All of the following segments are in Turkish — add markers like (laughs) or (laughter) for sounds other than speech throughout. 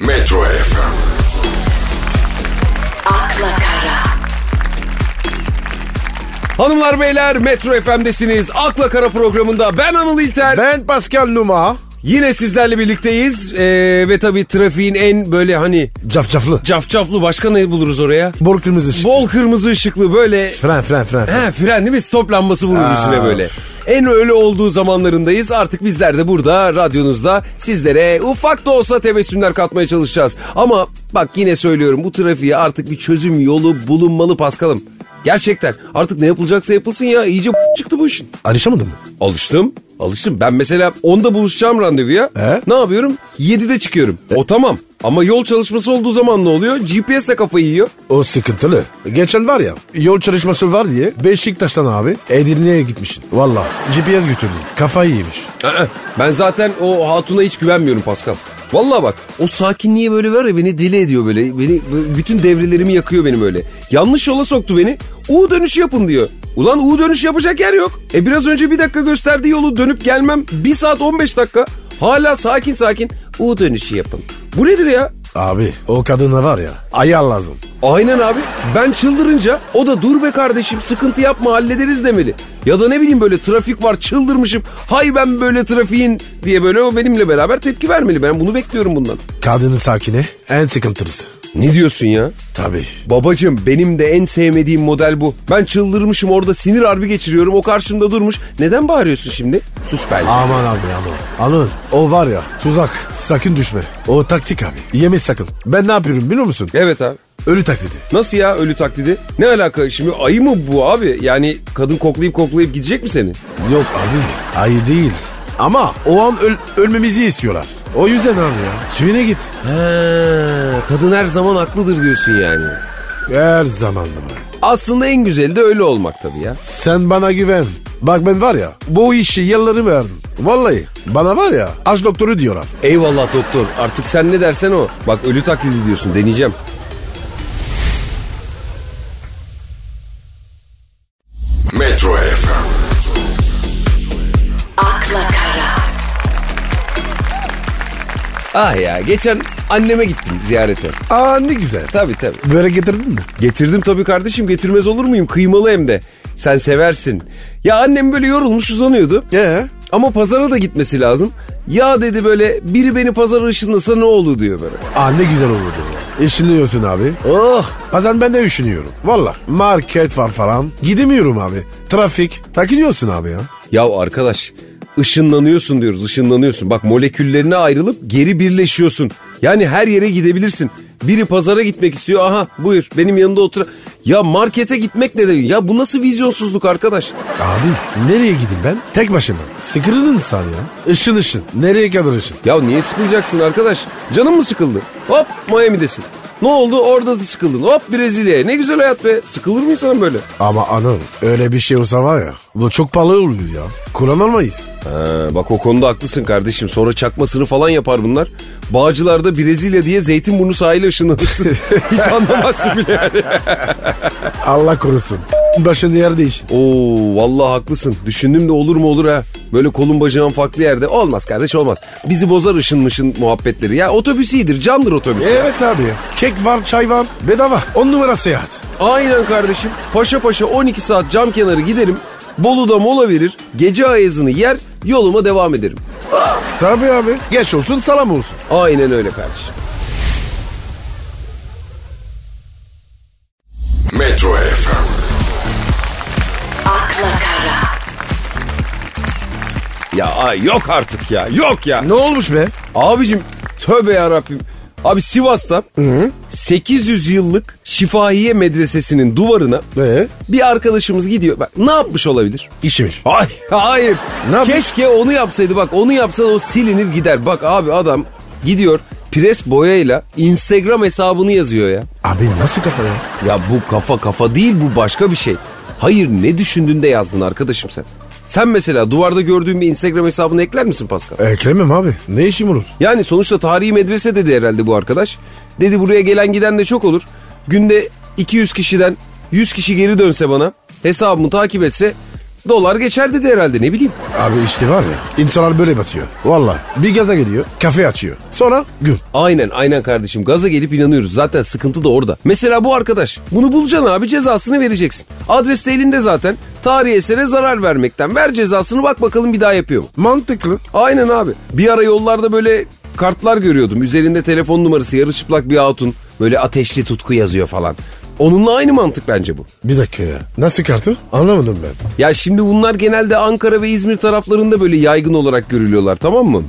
Metro FM. akla kara, Hanımlar beyler Metro FM'desiniz. Akla Kara programında ben Anıl İlter. Ben Pascal Numa. Yine sizlerle birlikteyiz. Ee, ve tabii trafiğin en böyle hani Cafcaflı. cafcaflı başka ne buluruz oraya? Bol kırmızı ışık. Bol kırmızı ışıklı böyle Fren fren fren. fren. He fren değil mi? Stop lambası vurur Aa. üstüne böyle. En öyle olduğu zamanlarındayız. Artık bizler de burada radyonuzda sizlere ufak da olsa tebessümler katmaya çalışacağız. Ama bak yine söylüyorum bu trafiğe artık bir çözüm yolu bulunmalı Paskal'ım. Gerçekten artık ne yapılacaksa yapılsın ya iyice (laughs) çıktı bu işin. Alışamadın mı? Alıştım. Alıştım. Ben mesela 10'da buluşacağım randevuya. He? Ne yapıyorum? 7'de çıkıyorum. O tamam. Ama yol çalışması olduğu zaman ne oluyor? GPS de kafayı yiyor. O sıkıntılı. Geçen var ya yol çalışması var diye Beşiktaş'tan abi Edirne'ye gitmişsin. Valla GPS götürdün. Kafayı yemiş. Aa, Ben zaten o hatuna hiç güvenmiyorum Pascal. Vallahi bak o sakinliğe böyle var ya beni deli ediyor böyle. Beni bütün devrelerimi yakıyor benim öyle. Yanlış yola soktu beni. U dönüşü yapın diyor. Ulan U dönüşü yapacak yer yok. E biraz önce bir dakika gösterdiği yolu dönüp gelmem 1 saat 15 dakika. Hala sakin sakin U dönüşü yapın. Bu nedir ya? Abi o kadına var ya ayar lazım. Aynen abi. Ben çıldırınca o da dur be kardeşim sıkıntı yapma hallederiz demeli. Ya da ne bileyim böyle trafik var çıldırmışım. Hay ben böyle trafiğin diye böyle o benimle beraber tepki vermeli. Ben bunu bekliyorum bundan. Kadının sakine en sıkıntılısı. Ne diyorsun ya? Tabii. Babacım benim de en sevmediğim model bu. Ben çıldırmışım orada sinir harbi geçiriyorum. O karşımda durmuş. Neden bağırıyorsun şimdi? Sus bence. Aman abi aman. Anıl o var ya tuzak sakın düşme. O taktik abi. Yeme sakın. Ben ne yapıyorum biliyor musun? Evet abi. Ölü taklidi. Nasıl ya ölü taklidi? Ne alaka şimdi ayı mı bu abi? Yani kadın koklayıp koklayıp gidecek mi seni? Yok abi ayı değil. Ama o an öl- ölmemizi istiyorlar. O yüzden abi ya. Suyuna git. He, kadın her zaman haklıdır diyorsun yani. Her zaman var. Aslında en güzeli de öyle olmak tabii ya. Sen bana güven. Bak ben var ya bu işi yılları verdim. Vallahi bana var ya aç doktoru diyorlar. Eyvallah doktor artık sen ne dersen o. Bak ölü taklidi diyorsun deneyeceğim. Ah ya geçen anneme gittim ziyarete. Aa ne güzel. Tabii tabii. Böyle getirdin mi? Getirdim tabii kardeşim getirmez olur muyum? Kıymalı hem de. Sen seversin. Ya annem böyle yorulmuş uzanıyordu. Ee? Ama pazara da gitmesi lazım. Ya dedi böyle biri beni pazara ışınlasa ne olur diyor böyle. Aa ne güzel olurdu ya. Üşünüyorsun abi. Oh. Bazen ben de üşünüyorum. Valla. Market var falan. Gidemiyorum abi. Trafik. Takılıyorsun abi ya. Ya arkadaş ışınlanıyorsun diyoruz ışınlanıyorsun. Bak moleküllerine ayrılıp geri birleşiyorsun. Yani her yere gidebilirsin. Biri pazara gitmek istiyor. Aha buyur benim yanımda otur. Ya markete gitmek ne demek? Ya bu nasıl vizyonsuzluk arkadaş? Abi nereye gideyim ben? Tek başıma. Sıkılır insan ya. Işın ışın. Nereye kadar ışın? Ya niye sıkılacaksın arkadaş? Canın mı sıkıldı? Hop Miami'desin. Ne oldu? Orada da sıkıldın. Hop Brezilya'ya. Ne güzel hayat be. Sıkılır mı insan böyle? Ama anıl öyle bir şey olsa var ya. Bu çok pahalı oluyor ya. Kullanılmayız. Ha, bak o konuda haklısın kardeşim. Sonra çakmasını falan yapar bunlar. Bağcılar'da Brezilya diye Zeytinburnu sahile ışınlanırsın. (laughs) Hiç anlamazsın bile yani. Allah korusun. Başın yer değişin. Oo vallahi haklısın. Düşündüm de olur mu olur ha. Böyle kolun bacağın farklı yerde. Olmaz kardeş olmaz. Bizi bozar ışın mışın muhabbetleri. Ya otobüs iyidir. Candır otobüs. Evet abi. Kek var, çay var. Bedava. On numara seyahat. Aynen kardeşim. Paşa paşa 12 saat cam kenarı giderim. Bolu'da mola verir. Gece ayazını yer. Yoluma devam ederim. Tabii abi. Geç olsun salam olsun. Aynen öyle kardeşim. Metro Ya ay yok artık ya. Yok ya. Ne olmuş be? Abicim tövbe yarabbim. Abi Sivas'ta 800 yıllık Şifahiye Medresesi'nin duvarına Ee? bir arkadaşımız gidiyor. Bak, ne yapmış olabilir? İşimiş. Ay, hayır. Ne yapmış? Keşke onu yapsaydı. Bak onu yapsa o silinir gider. Bak abi adam gidiyor pres boyayla Instagram hesabını yazıyor ya. Abi nasıl kafa ya? Ya bu kafa kafa değil bu başka bir şey. Hayır ne düşündüğünde yazdın arkadaşım sen. Sen mesela duvarda gördüğün bir Instagram hesabını ekler misin Pascal? Eklemem abi. Ne işim olur? Yani sonuçta tarihi medrese dedi herhalde bu arkadaş. Dedi buraya gelen giden de çok olur. Günde 200 kişiden 100 kişi geri dönse bana hesabımı takip etse dolar geçer dedi herhalde ne bileyim. Abi işte var ya insanlar böyle batıyor. Valla bir gaza geliyor kafe açıyor. Sonra gün. Aynen aynen kardeşim gaza gelip inanıyoruz zaten sıkıntı da orada. Mesela bu arkadaş bunu bulacaksın abi cezasını vereceksin. Adres de elinde zaten tarihi esere zarar vermekten ver cezasını bak bakalım bir daha yapıyor mu? Mantıklı. Aynen abi bir ara yollarda böyle kartlar görüyordum üzerinde telefon numarası yarı çıplak bir hatun böyle ateşli tutku yazıyor falan. Onunla aynı mantık bence bu. Bir dakika ya. Nasıl kartı? Anlamadım ben. Ya şimdi bunlar genelde Ankara ve İzmir taraflarında böyle yaygın olarak görülüyorlar tamam mı?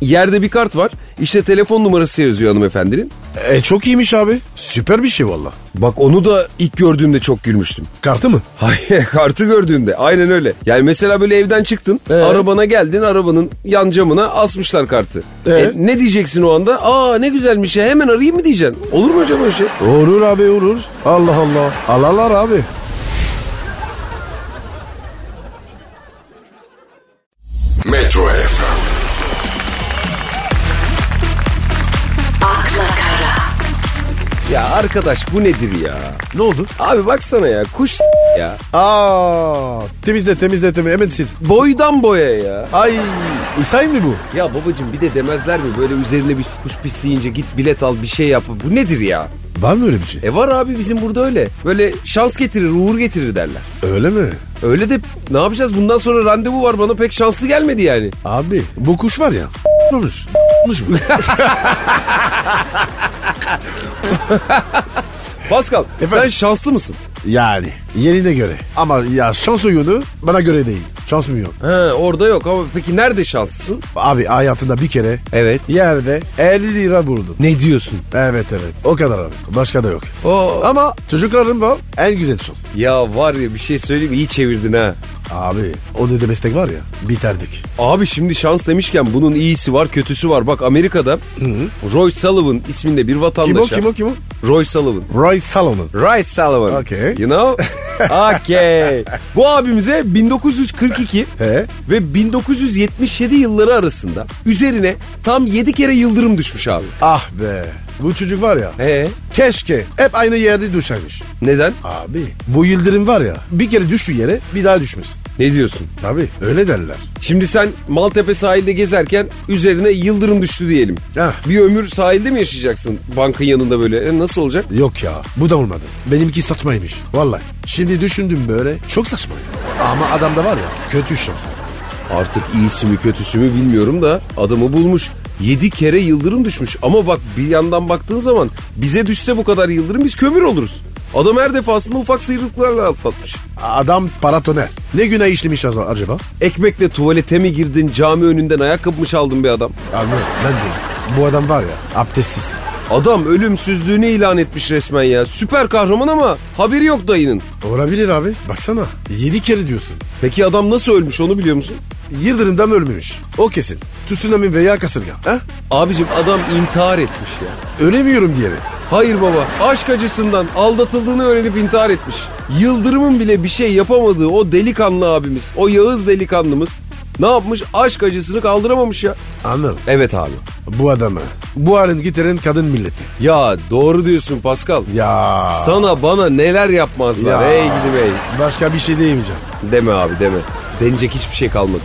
Yerde bir kart var. İşte telefon numarası yazıyor hanımefendinin. E çok iyiymiş abi. Süper bir şey valla. Bak onu da ilk gördüğümde çok gülmüştüm. Kartı mı? Hayır (laughs) kartı gördüğümde aynen öyle. Yani mesela böyle evden çıktın Ee? arabana geldin arabanın yan camına asmışlar kartı. Ee? E, ne diyeceksin o anda? Aa ne güzelmiş ya hemen arayayım mı diyeceksin? Olur mu acaba öyle şey? Olur abi olur. Allah Allah. Allahlar abi. Metro FM, akla kara, Ya arkadaş bu nedir ya? Ne oldu? Abi baksana ya kuş s- ya. Aa, temizle temizle temizle hemen sil. Boydan boya ya. Ay İsay mı bu? Ya babacım bir de demezler mi böyle üzerine bir kuş pisleyince git bilet al bir şey yap. Bu nedir ya? Var mı öyle bir şey? E var abi bizim burada öyle. Böyle şans getirir, uğur getirir derler. Öyle mi? Öyle de ne yapacağız? Bundan sonra randevu var bana pek şanslı gelmedi yani. Abi bu kuş var ya. Olmuş. Olmuş mu? Pascal sen Efendim? şanslı mısın? yani yerine göre. Ama ya şans oyunu bana göre değil. Şans mı yok? He orada yok ama peki nerede şanslısın? Abi hayatında bir kere Evet. yerde 50 lira buldun. Ne diyorsun? Evet evet. O kadar abi. Başka da yok. O Ama çocuklarım var en güzel şans. ya var ya bir şey söyleyeyim iyi çevirdin ha. Abi o ne demestek var ya biterdik. Abi şimdi şans demişken bunun iyisi var kötüsü var. Bak Amerika'da Roy Sullivan isminde bir Kim o vatandaşa. kim o kim o? Roy Sullivan. Roy Salomon. Roy Sullivan. Okay. You know? (laughs) okay. Bu abimize 1942 He? ve 1977 yılları arasında üzerine tam 7 kere yıldırım düşmüş abi. Ah be. Bu çocuk var ya. He? Keşke hep aynı yerde düşermiş. Neden? Abi bu yıldırım var ya bir kere düştüğü yere bir daha düşmesin. Ne diyorsun? Tabii öyle derler. Şimdi sen Maltepe sahilde gezerken üzerine yıldırım düştü diyelim. Heh. Bir ömür sahilde mi yaşayacaksın bankın yanında böyle? E, nasıl olacak? Yok ya bu da olmadı. Benimki saçmaymış. Vallahi. Şimdi düşündüm böyle çok saçma ya. Ama adam da var ya kötü şans. Artık iyisi mi kötüsü mü bilmiyorum da adamı bulmuş. 7 kere yıldırım düşmüş. Ama bak bir yandan baktığın zaman bize düşse bu kadar yıldırım biz kömür oluruz. Adam her defasında ufak sıyrıklarla atlatmış. Adam paratoner. Ne günah işlemiş acaba? Ekmekle tuvalete mi girdin cami önünden ayakkabı mı çaldın bir adam? Anladım ben de. Bu adam var ya abdestsiz. Adam ölümsüzlüğünü ilan etmiş resmen ya. Süper kahraman ama haberi yok dayının. Olabilir abi. Baksana. Yedi kere diyorsun. Peki adam nasıl ölmüş onu biliyor musun? Yıldırımdan ölmemiş. O kesin. Tsunami veya kasırga. Ha? Abicim adam intihar etmiş ya. Ölemiyorum diye mi? Hayır baba aşk acısından aldatıldığını öğrenip intihar etmiş. Yıldırımın bile bir şey yapamadığı o delikanlı abimiz, o Yağız delikanlımız ne yapmış? Aşk acısını kaldıramamış ya. Anladım. Evet abi. Bu adamı. Bu halin getiren kadın milleti. Ya doğru diyorsun Pascal. Ya. Sana bana neler yapmazlar Ya. ey gidi bey. Başka bir şey diyemeyeceğim. Deme abi deme. Denecek hiçbir şey kalmadı.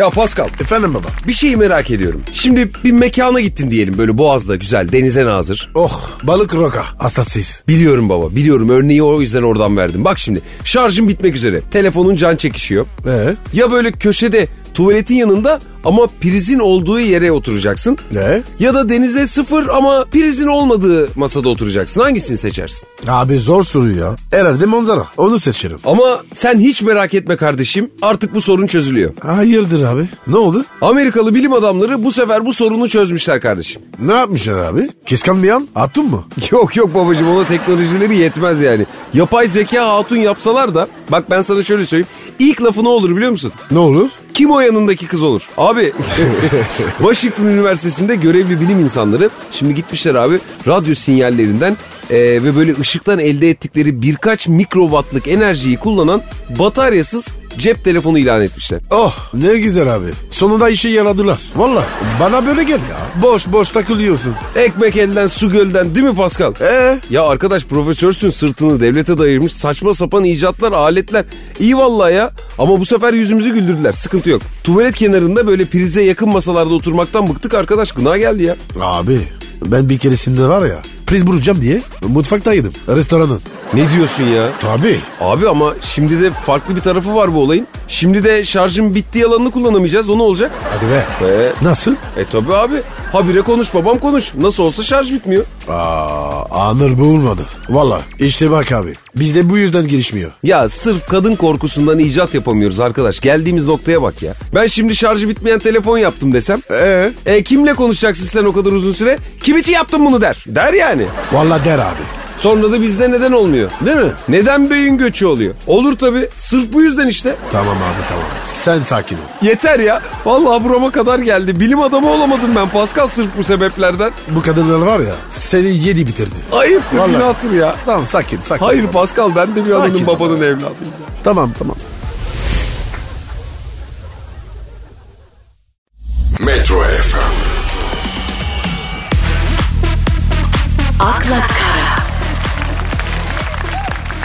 Ya Pascal Efendim baba. bir şeyi merak ediyorum. Şimdi bir mekana gittin diyelim böyle Boğaz'da güzel denize nazır. Oh balık roka. Hassassız. Biliyorum baba biliyorum örneği o yüzden oradan verdim. Bak şimdi şarjım bitmek üzere. Telefonun can çekişiyor. Ee? Ya böyle köşede tuvaletin yanında ama prizin olduğu yere oturacaksın. Ne? Ya da denize sıfır ama prizin olmadığı masada oturacaksın. Hangisini seçersin? Abi zor soru ya. Herhalde manzara. Onu seçerim. Ama sen hiç merak etme kardeşim. Artık bu sorun çözülüyor. Hayırdır abi? Ne oldu? Amerikalı bilim adamları bu sefer bu sorunu çözmüşler kardeşim. Ne yapmışlar abi? Kıskanmayan attın mı? (laughs) Yok yok babacığım ona teknolojileri yetmez yani. Yapay zeka hatun yapsalar da bak ben sana şöyle söyleyeyim. İlk lafı ne olur biliyor musun? Ne olur? Kim o yanındaki kız olur? Abi (laughs) Washington Üniversitesi'nde görevli bilim insanları şimdi gitmişler abi radyo sinyallerinden Ee, ve böyle ışıktan elde ettikleri birkaç mikrowattlık enerjiyi kullanan bataryasız cep telefonu ilan etmişler. Oh ne güzel abi. Sonunda işe yaradılar. Valla bana böyle gel ya. Boş boş takılıyorsun. Ekmek elden su gölden değil mi Pascal? Ee? Ya arkadaş profesörsün sırtını devlete dayırmış saçma sapan icatlar aletler. İyi vallahi ya ama bu sefer yüzümüzü güldürdüler sıkıntı yok. Tuvalet kenarında böyle prize yakın masalarda oturmaktan bıktık arkadaş gına geldi ya. Abi ben bir keresinde var ya priz bulacağım diye mutfaktaydım restoranın. Ne diyorsun ya? Tabii. Abi ama şimdi de farklı bir tarafı var bu olayın. Şimdi de şarjın bittiği alanını kullanamayacağız o ne olacak? Hadi be. Ee, Nasıl? e tabi abi. Habire konuş babam konuş. Nasıl olsa şarj bitmiyor. Aa, anır bu olmadı. Valla işte bak abi. Bizde bu yüzden gelişmiyor. Ya sırf kadın korkusundan icat yapamıyoruz arkadaş. Geldiğimiz noktaya bak ya. Ben şimdi şarjı bitmeyen telefon yaptım desem. Ee? E kimle konuşacaksın sen o kadar uzun süre? Kim için yaptın bunu der. Der yani. Valla der abi. Sonra da bizde neden olmuyor? Değil mi? Neden beyin göçü oluyor? Olur tabi. Sırf bu yüzden işte. Tamam abi tamam. Sen sakin ol. Yeter ya. Vallahi burama kadar geldi. Bilim adamı olamadım ben Pascal sırf bu sebeplerden. Bu kadınlar var ya seni yedi bitirdi. Ayıptır Vallahi. günahtır ya. Tamam sakin sakin. Hayır Pascal ben de bir Sakin ananın babanın evladıyım. Tamam tamam.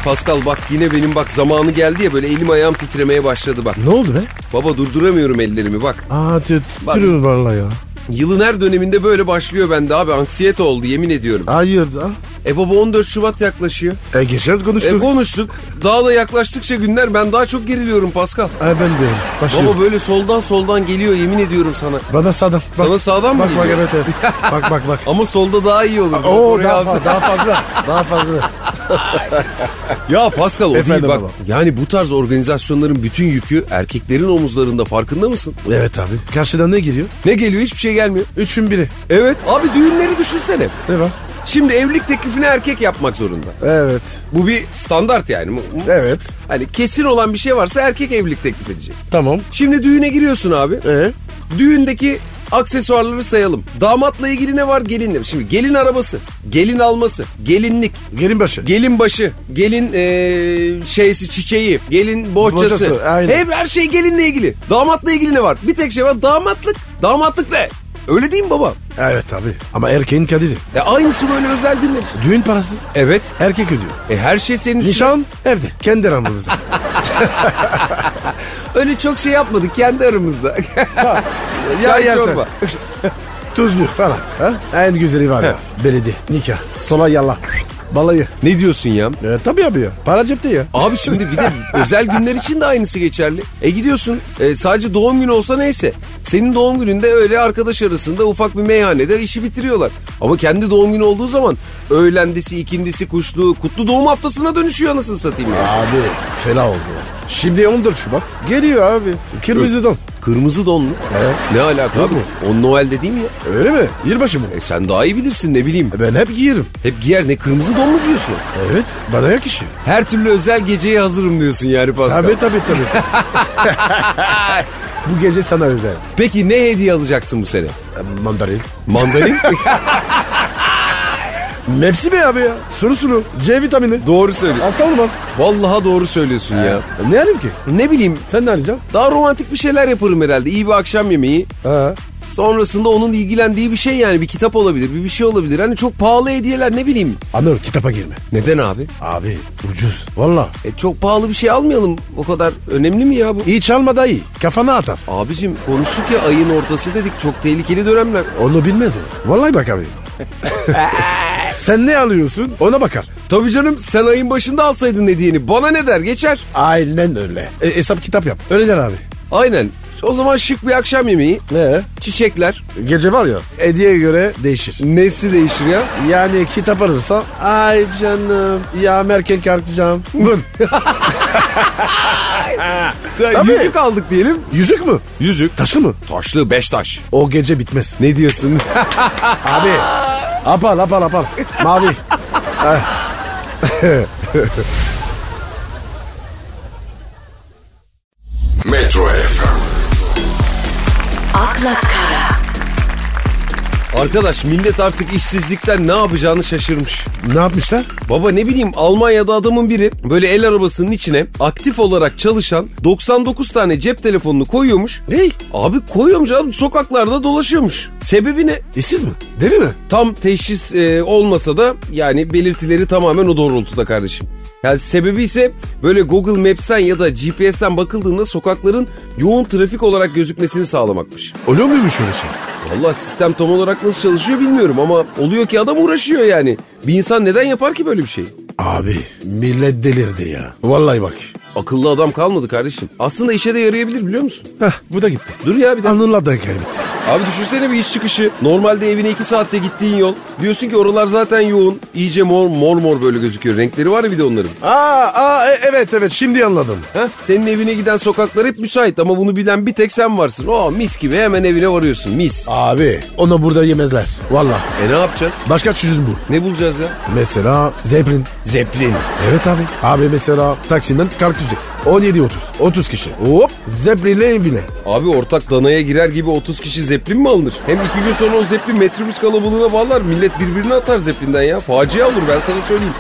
Pascal bak yine benim bak zamanı geldi ya böyle elim ayağım titremeye başladı bak. Ne oldu be? Baba durduramıyorum ellerimi bak. Aa titriyor valla ya. Yılın her döneminde böyle başlıyor bende abi anksiyete oldu yemin ediyorum. Hayır da. E baba 14 Şubat yaklaşıyor. E geçen E konuştuk. konuştuk. Daha da yaklaştıkça günler ben daha çok geriliyorum Pascal. e, ben de. Başlıyorum. Baba böyle soldan soldan geliyor yemin ediyorum sana. Bana sağdan. Bak. Sana sağdan mı Bak bak geliyor? evet evet. (laughs) bak bak bak. Ama solda daha iyi olur. Oo daha, alsın. fa- daha fazla. Daha fazla. (laughs) Ya Pascal o Efendim değil bak. baba. Yani bu tarz organizasyonların bütün yükü erkeklerin omuzlarında farkında mısın? evet abi. Karşıdan ne geliyor? Ne geliyor hiçbir şey gelmiyor. Üçün biri. Evet abi düğünleri düşünsene. Ne var? Şimdi evlilik teklifini erkek yapmak zorunda. Evet. Bu bir standart yani. Evet. Hani kesin olan bir şey varsa erkek evlilik teklif edecek. Tamam. Şimdi düğüne giriyorsun abi. E Düğündeki aksesuarları sayalım. Damatla ilgili ne var? Gelinle. Şimdi gelin arabası, gelin alması, gelinlik, gelin başı. gelin başı, gelin eee, şeysi çiçeği, gelin bohçası. Bohçası, aynen. Hep her şey gelinle ilgili. Damatla ilgili ne var? Bir tek şey var damatlık. Damatlık ne? Öyle değil mi baba? evet abi. Ama erkeğin kaderi. E aynısı böyle özel günler için. Düğün parası. Evet. Erkek ödüyor. E her şey senin üstüne. Nişan evde. Kendi aramızda. (laughs) Öyle çok şey yapmadık kendi aramızda. (laughs) Çay yersen. çorba. Tuzlu falan. Ha? En güzeli var ya. Belediye. Nikah. Sola yalla. Balayı. Ne diyorsun ya? E, tabii abi ya. Para cepte ya. Abi şimdi bir de (laughs) özel günler için de aynısı geçerli. E gidiyorsun e, sadece doğum günü olsa neyse. Senin doğum gününde öyle arkadaş arasında ufak bir meyhanede işi bitiriyorlar. Ama kendi doğum günü olduğu zaman öğlendisi, ikindisi, kuşluğu, kutlu doğum haftasına dönüşüyor anasını satayım ya. Abi fena oldu ya. Şimdi 14 Şubat. Geliyor abi. Kırmızı don. Kırmızı donlu. Evet. Ne alaka Yok abi? mu? O Noel'de değil mi ya? Öyle mi? Yılbaşı mı? E sen daha iyi bilirsin ne bileyim. E, Ben hep giyerim. Hep giyer ne kırmızı don mu giyiyorsun? Evet. Bana yakışıyor. Her türlü özel geceye hazırım diyorsun yani Pascal. Tabii tabii tabii. (laughs) Bu gece sana özel. Peki ne hediye alacaksın bu sene? E, Mandarin. (laughs) Mandalin? Mevsimi abi ya. Sulu sulu. C vitamini. doğru söylüyorsun. Hasta olmaz. Vallahi doğru söylüyorsun ya. E, Ne alayım ki? Ne bileyim Sen ne arayacaksın? daha romantik bir şeyler yaparım herhalde. İyi bir akşam yemeği. Ha. Sonrasında onun ilgilendiği bir şey yani bir kitap olabilir, bir bir şey olabilir. Hani çok pahalı hediyeler ne bileyim. Anır kitapa girme. Neden abi? Abi ucuz. Valla. E çok pahalı bir şey almayalım. O kadar önemli mi ya bu? İyi çalma da iyi. Kafana atar. Abicim konuştuk ya ayın ortası dedik. Çok tehlikeli dönemler. Onu bilmez o. Vallahi bak abi. (laughs) Sen ne alıyorsun ona bakar. Tabii canım sen ayın başında alsaydın hediyeni. Bana ne der geçer. Aynen öyle. E, hesap kitap yap. Öyle der abi. Aynen. O zaman şık bir akşam yemeği. Ne? Çiçekler. Gece var ya hediyeye göre değişir. Nesi değişir ya? Yani kitap alırsa ay canım ya erken kalkacağım. Bun. (laughs) Tabii. Yüzük aldık diyelim. Yüzük mü? Yüzük. Taşlı mı? Taşlı beş taş. O gece bitmez. Ne diyorsun? Abi. (laughs) Apal apal apal. Mavi. Metro FM, akla kara, Arkadaş millet artık işsizlikten ne yapacağını şaşırmış. Ne yapmışlar? Baba ne bileyim Almanya'da adamın biri böyle el arabasının içine aktif olarak çalışan 99 tane cep telefonunu koyuyormuş. Ne? Abi koyuyormuş abi sokaklarda dolaşıyormuş. Sebebi ne? İşsiz mi? Deli mi? Tam teşhis e, olmasa da yani belirtileri tamamen o doğrultuda kardeşim. Yani sebebi ise böyle Google Maps'ten ya da GPS'ten bakıldığında sokakların yoğun trafik olarak gözükmesini sağlamakmış. Oluyor muymuş öyle şey? Vallahi sistem tam olarak nasıl çalışıyor bilmiyorum ama oluyor ki adam uğraşıyor yani. Bir insan neden yapar ki böyle bir şey? Abi millet delirdi ya. Vallahi bak. Akıllı adam kalmadı kardeşim. Aslında işe de yarayabilir biliyor musun? Heh bu da gitti. Dur ya bir dakika. Anıl'la da kaybetti. Abi düşünsene bir iş çıkışı. Normalde evine iki saatte gittiğin yol. Diyorsun ki oralar zaten yoğun. İyice mor mor mor böyle gözüküyor. Renkleri var ya bir de onların. Aa, aa e- evet evet şimdi anladım. Heh, senin evine giden sokaklar hep müsait ama bunu bilen bir tek sen varsın. Oh mis gibi hemen evine varıyorsun mis. Abi onu burada yemezler. Vallahi. E ne yapacağız? Başka çözüm bu. Ne bulacağız ya? Mesela Zeppelin. Zeplin. Evet abi. Abi mesela Taksim'den kalkacak. 17-30. 30 kişi. Hop Zeppelin'le evine. Abi ortak danaya girer gibi 30 kişi zeplin mi alınır? Hem iki gün sonra o zeplin metrobüs kalabalığına bağlar. Millet birbirine atar zeplinden ya. Facia olur ben sana söyleyeyim.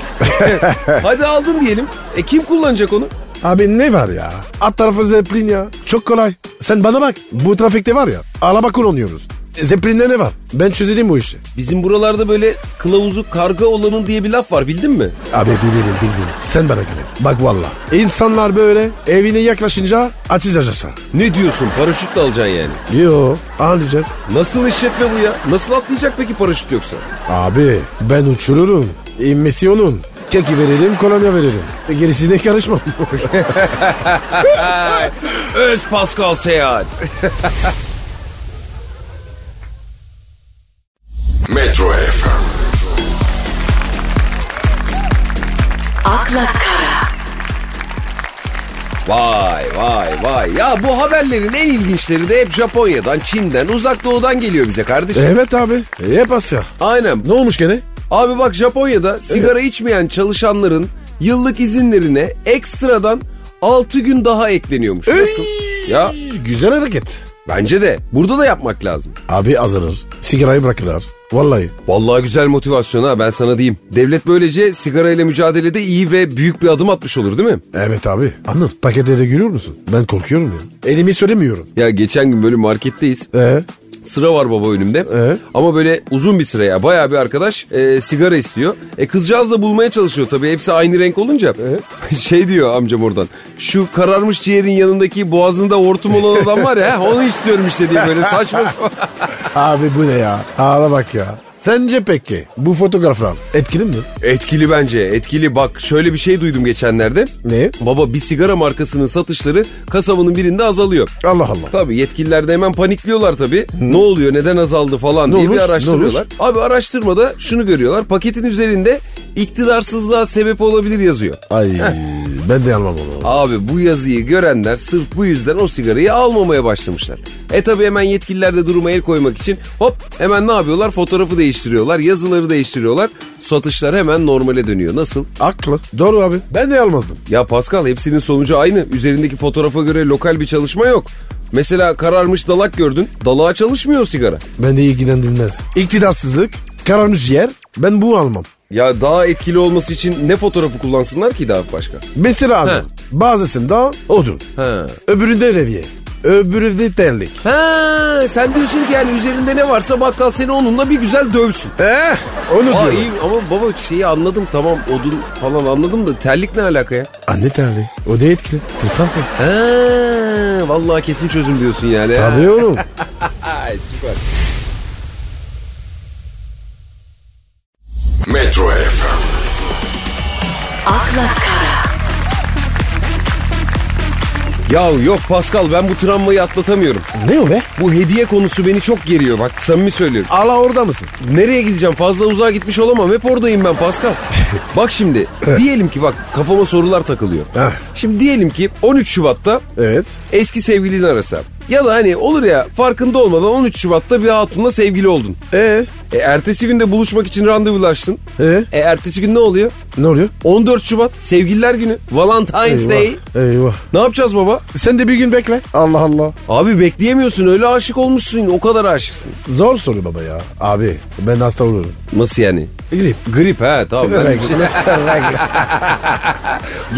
(laughs) Hadi aldın diyelim. E kim kullanacak onu? Abi ne var ya? Alt tarafı Zeppelin ya. Çok kolay. Sen bana bak. Bu trafikte var ya. Araba kullanıyoruz. E, Zeppelin'de ne var? Ben çözelim bu işi. Bizim buralarda böyle kılavuzu karga olanın diye bir laf var bildin mi? Abi bilirim bildim. Sen bana güven. Bak valla. İnsanlar böyle evine yaklaşınca açacağız aşağı. Ne diyorsun paraşütle alacaksın yani. Yo anlayacağız. Nasıl işletme bu ya? Nasıl atlayacak peki paraşüt yoksa? Abi ben uçururum. İnmesi onun. Keki veririm kolonya veririm. E, gerisine karışmam. (laughs) Öz Pascal Seyahat. (laughs) Metro FM, akla kara, Vay vay vay. Ya bu haberlerin en ilginçleri de hep Japonya'dan, Çin'den, Uzak Doğu'dan geliyor bize kardeşim. evet abi. E, hep Asya. Aynen. Ne olmuş gene? Abi bak Japonya'da sigara içmeyen çalışanların yıllık izinlerine ekstradan 6 gün daha ekleniyormuş. Nasıl? Ya Güzel hareket. bence de. Burada da yapmak lazım. Abi azalır. Sigarayı bırakırlar. Vallahi. Vallahi güzel motivasyon ha ben sana diyeyim. Devlet böylece sigarayla mücadelede iyi ve büyük bir adım atmış olur değil mi? Evet abi. Anıl paketlere görüyor musun? Ben korkuyorum ya. Elimi söylemiyorum. Ya geçen gün böyle marketteyiz. Ee? Sıra var baba önümde. Ee? Ama böyle uzun bir sıra ya. Bayağı bir arkadaş e, sigara istiyor. E kızcağız da bulmaya çalışıyor tabii. Hepsi aynı renk olunca. (laughs) şey diyor amcam oradan. Şu kararmış ciğerin yanındaki boğazında hortum olan adam var ya. Onu istiyorum işte diye böyle saçma sapan. (laughs) Abi bu ne ya? Ağla bak ya. Sence peki bu fotoğraflar etkili mi? Etkili bence etkili. Bak şöyle bir şey duydum geçenlerde. Ne? Baba bir sigara markasının satışları kasabının birinde azalıyor. Allah Allah. Tabii yetkililer de hemen panikliyorlar tabii. Ne oluyor neden azaldı falan Ne diye olmuş, bir araştırıyorlar. Abi araştırmada şunu görüyorlar. Paketin üzerinde iktidarsızlığa sebep olabilir yazıyor. Ay ben de anlamam onu. Abi bu yazıyı görenler sırf bu yüzden o sigarayı almamaya başlamışlar. E tabi hemen yetkililer de duruma el koymak için hop hemen ne yapıyorlar? Fotoğrafı değiştiriyorlar, yazıları değiştiriyorlar. Satışlar hemen normale dönüyor. Nasıl? Aklı. Doğru abi. Ben de almazdım. Ya Pascal hepsinin sonucu aynı. Üzerindeki fotoğrafa göre lokal bir çalışma yok. Mesela kararmış dalak gördün. Dalağa çalışmıyor sigara. Beni ilgilendirmez. İktidarsızlık, kararmış yer. Ben bu almam. Ya daha etkili olması için ne fotoğrafı kullansınlar ki daha başka? Mesela Anıl. Bazısında odun. Ha. Öbüründe revye. Öbüründe terlik. Ha, sen diyorsun ki yani üzerinde ne varsa bakkal seni onunla bir güzel dövsün. Eh onu Aa, diyorum. iyi ama baba şeyi anladım tamam odun falan anladım da terlik ne alaka ya? Anne terliği. O da etkili. Tırsarsın. Ha, vallahi kesin çözüm diyorsun yani. ha. Tabii oğlum. Ay, (laughs) süper. Metro FM, akla kara, Ya yok Pascal ben bu travmayı atlatamıyorum. ne o be? Bu hediye konusu beni çok geriyor bak samimi söylüyorum. Ala orada mısın? Nereye gideceğim fazla uzağa gitmiş olamam hep oradayım ben Pascal. (laughs) bak şimdi diyelim ki bak kafama sorular takılıyor. Heh. Şimdi diyelim ki 13 Şubat'ta Evet. eski sevgilini arasam. Ya da hani olur ya farkında olmadan 13 Şubat'ta bir hatunla sevgili oldun. E E, ertesi günde buluşmak için randevulaştın. Ee? E, ertesi gün ne oluyor? Ne oluyor? 14 Şubat sevgililer günü. Valentine's Day. Eyvah. Eyvah. Ne yapacağız baba? Sen de bir gün bekle. Allah Allah. Abi bekleyemiyorsun öyle aşık olmuşsun o kadar aşıksın. Zor soru baba ya. Abi ben hasta olurum. Nasıl yani? Grip. Grip ha tamam. Ben şey- (laughs)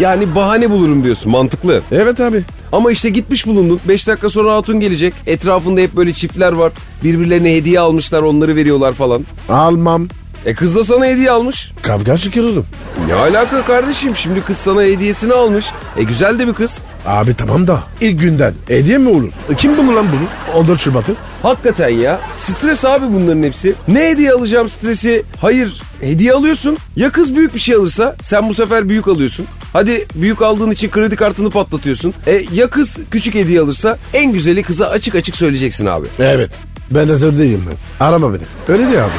yani bahane bulurum diyorsun mantıklı. evet abi. Ama işte gitmiş bulundun 5 dakika sonra hatun gelecek. Etrafında hep böyle çiftler var. Birbirlerine hediye almışlar onları veriyorlar falan. Almam. E kız da sana hediye almış. Kavga çıkarırım. Ne alaka kardeşim şimdi kız sana hediyesini almış. E güzel de bir kız. Abi tamam da ilk günden hediye mi olur? E, Kim bulur lan bunu? 14 Şubat'ı. Hakikaten ya. Stres abi bunların hepsi. Ne hediye alacağım stresi? Hayır. Hediye alıyorsun. Ya kız büyük bir şey alırsa sen bu sefer büyük alıyorsun. Hadi büyük aldığın için kredi kartını patlatıyorsun. E ya kız küçük hediye alırsa en güzeli kıza açık açık söyleyeceksin abi. Evet. Ben hazır değilim ben. Arama beni. Öyle değil abi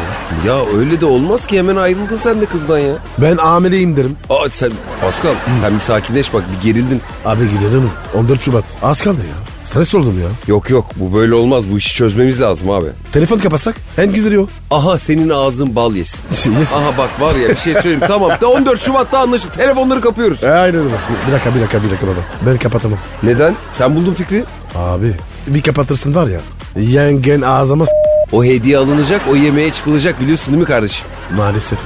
ya. Ya öyle de olmaz ki hemen ayrıldın sen de kızdan ya. Ben ameleyim derim. Aa sen Pascal sen bir sakinleş bak bir gerildin. Abi giderim. 14 Şubat. Az kaldı ya. Stres oldum ya. Yok yok bu böyle olmaz bu işi çözmemiz lazım abi. Telefon kapatsak en güzeli o. Aha senin ağzın bal yesin. (laughs) Yesin. Aha bak var ya bir şey söyleyeyim tamam da 14 Şubat'ta anlaşıldı telefonları kapıyoruz. E, aynen öyle. Bir dakika bir dakika bir dakika baba. Ben kapatamam. Neden? Sen buldun fikri. Abi bir kapatırsın var ya. Yengen ağzıma s- O hediye alınacak, o yemeğe çıkılacak biliyorsun değil mi kardeşim? maalesef.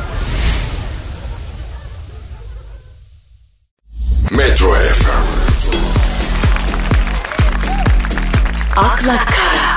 Metro FM. akla kara,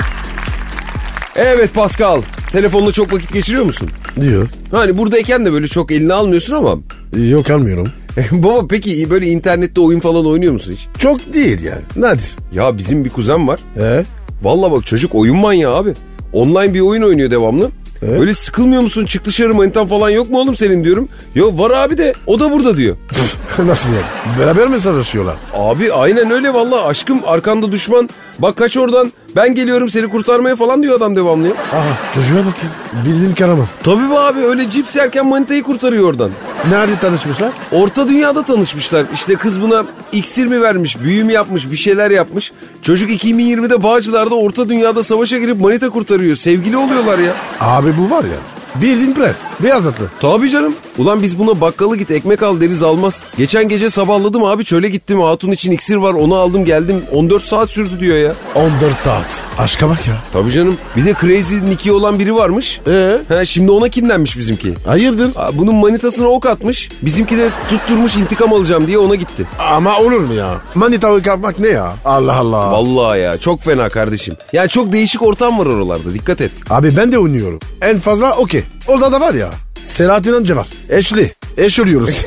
Evet Pascal, telefonla çok vakit geçiriyor musun? Diyor. Hani buradayken de böyle çok eline almıyorsun ama. Yok almıyorum. (laughs) Baba peki böyle internette oyun falan oynuyor musun hiç? Çok değil yani. Nadir. Ya bizim bir kuzen var. E? Vallahi bak çocuk oyun manyağı abi. Online bir oyun oynuyor devamlı. Evet. Böyle sıkılmıyor musun? Çık dışarı manitan falan yok mu oğlum senin diyorum. Yok var abi de o da burada diyor. (laughs) Nasıl yani? Beraber mi savaşıyorlar? Abi aynen öyle vallahi aşkım arkanda düşman. Bak kaç oradan ben geliyorum seni kurtarmaya falan diyor adam devamlı. Aha çocuğa bak ya. Bildiğin karaman. Tabii be abi öyle cips yerken manitayı kurtarıyor oradan. Nerede tanışmışlar? Orta dünyada tanışmışlar. İşte kız buna iksir mi vermiş, büyü mü yapmış, bir şeyler yapmış. Çocuk 2020'de Bağcılar'da orta dünyada savaşa girip manita kurtarıyor. Sevgili oluyorlar ya. Abi bu var ya. Bildiğin pres. Beyaz atlı. Tabii canım. Ulan biz buna bakkalı git ekmek al deriz almaz. Geçen gece sabahladım abi çöle gittim. Hatun için iksir var onu aldım geldim. 14 saat sürdü diyor ya. 14 saat. Aşka bak ya. Tabii canım. Bir de Crazy Nicky olan biri varmış. Ee? Ha, şimdi ona kinlenmiş bizimki. Hayırdır? Aa, Bunun manitasına ok atmış. Bizimki de tutturmuş intikam alacağım diye ona gitti. Ama olur mu ya? Manitayı kapmak ne ya? Allah Allah. Vallahi ya çok fena kardeşim. Yani çok değişik ortam var oralarda dikkat et. Abi ben de oynuyorum. En fazla okey. Orada da var ya. Selahattin Anca var. Eşli. Eş oluyoruz. (laughs)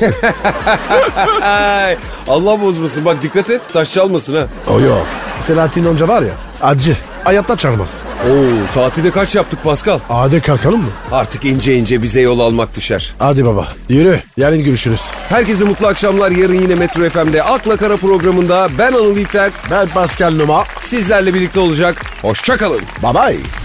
Allah bozmasın bak dikkat et taş çalmasın ha. o yok. Selahattin Anca var ya. Acı. Hayatta çarmaz. Oo saati de kaç yaptık Pascal? Hadi kalkalım mı? Artık ince ince bize yol almak düşer. Hadi baba. Yürü. Yarın görüşürüz. Herkese mutlu akşamlar. Yarın yine Metro FM'de Akla Kara programında ben Anıl İlter Ben Pascal Numa. sizlerle birlikte olacak. Hoşçakalın. Bye bye.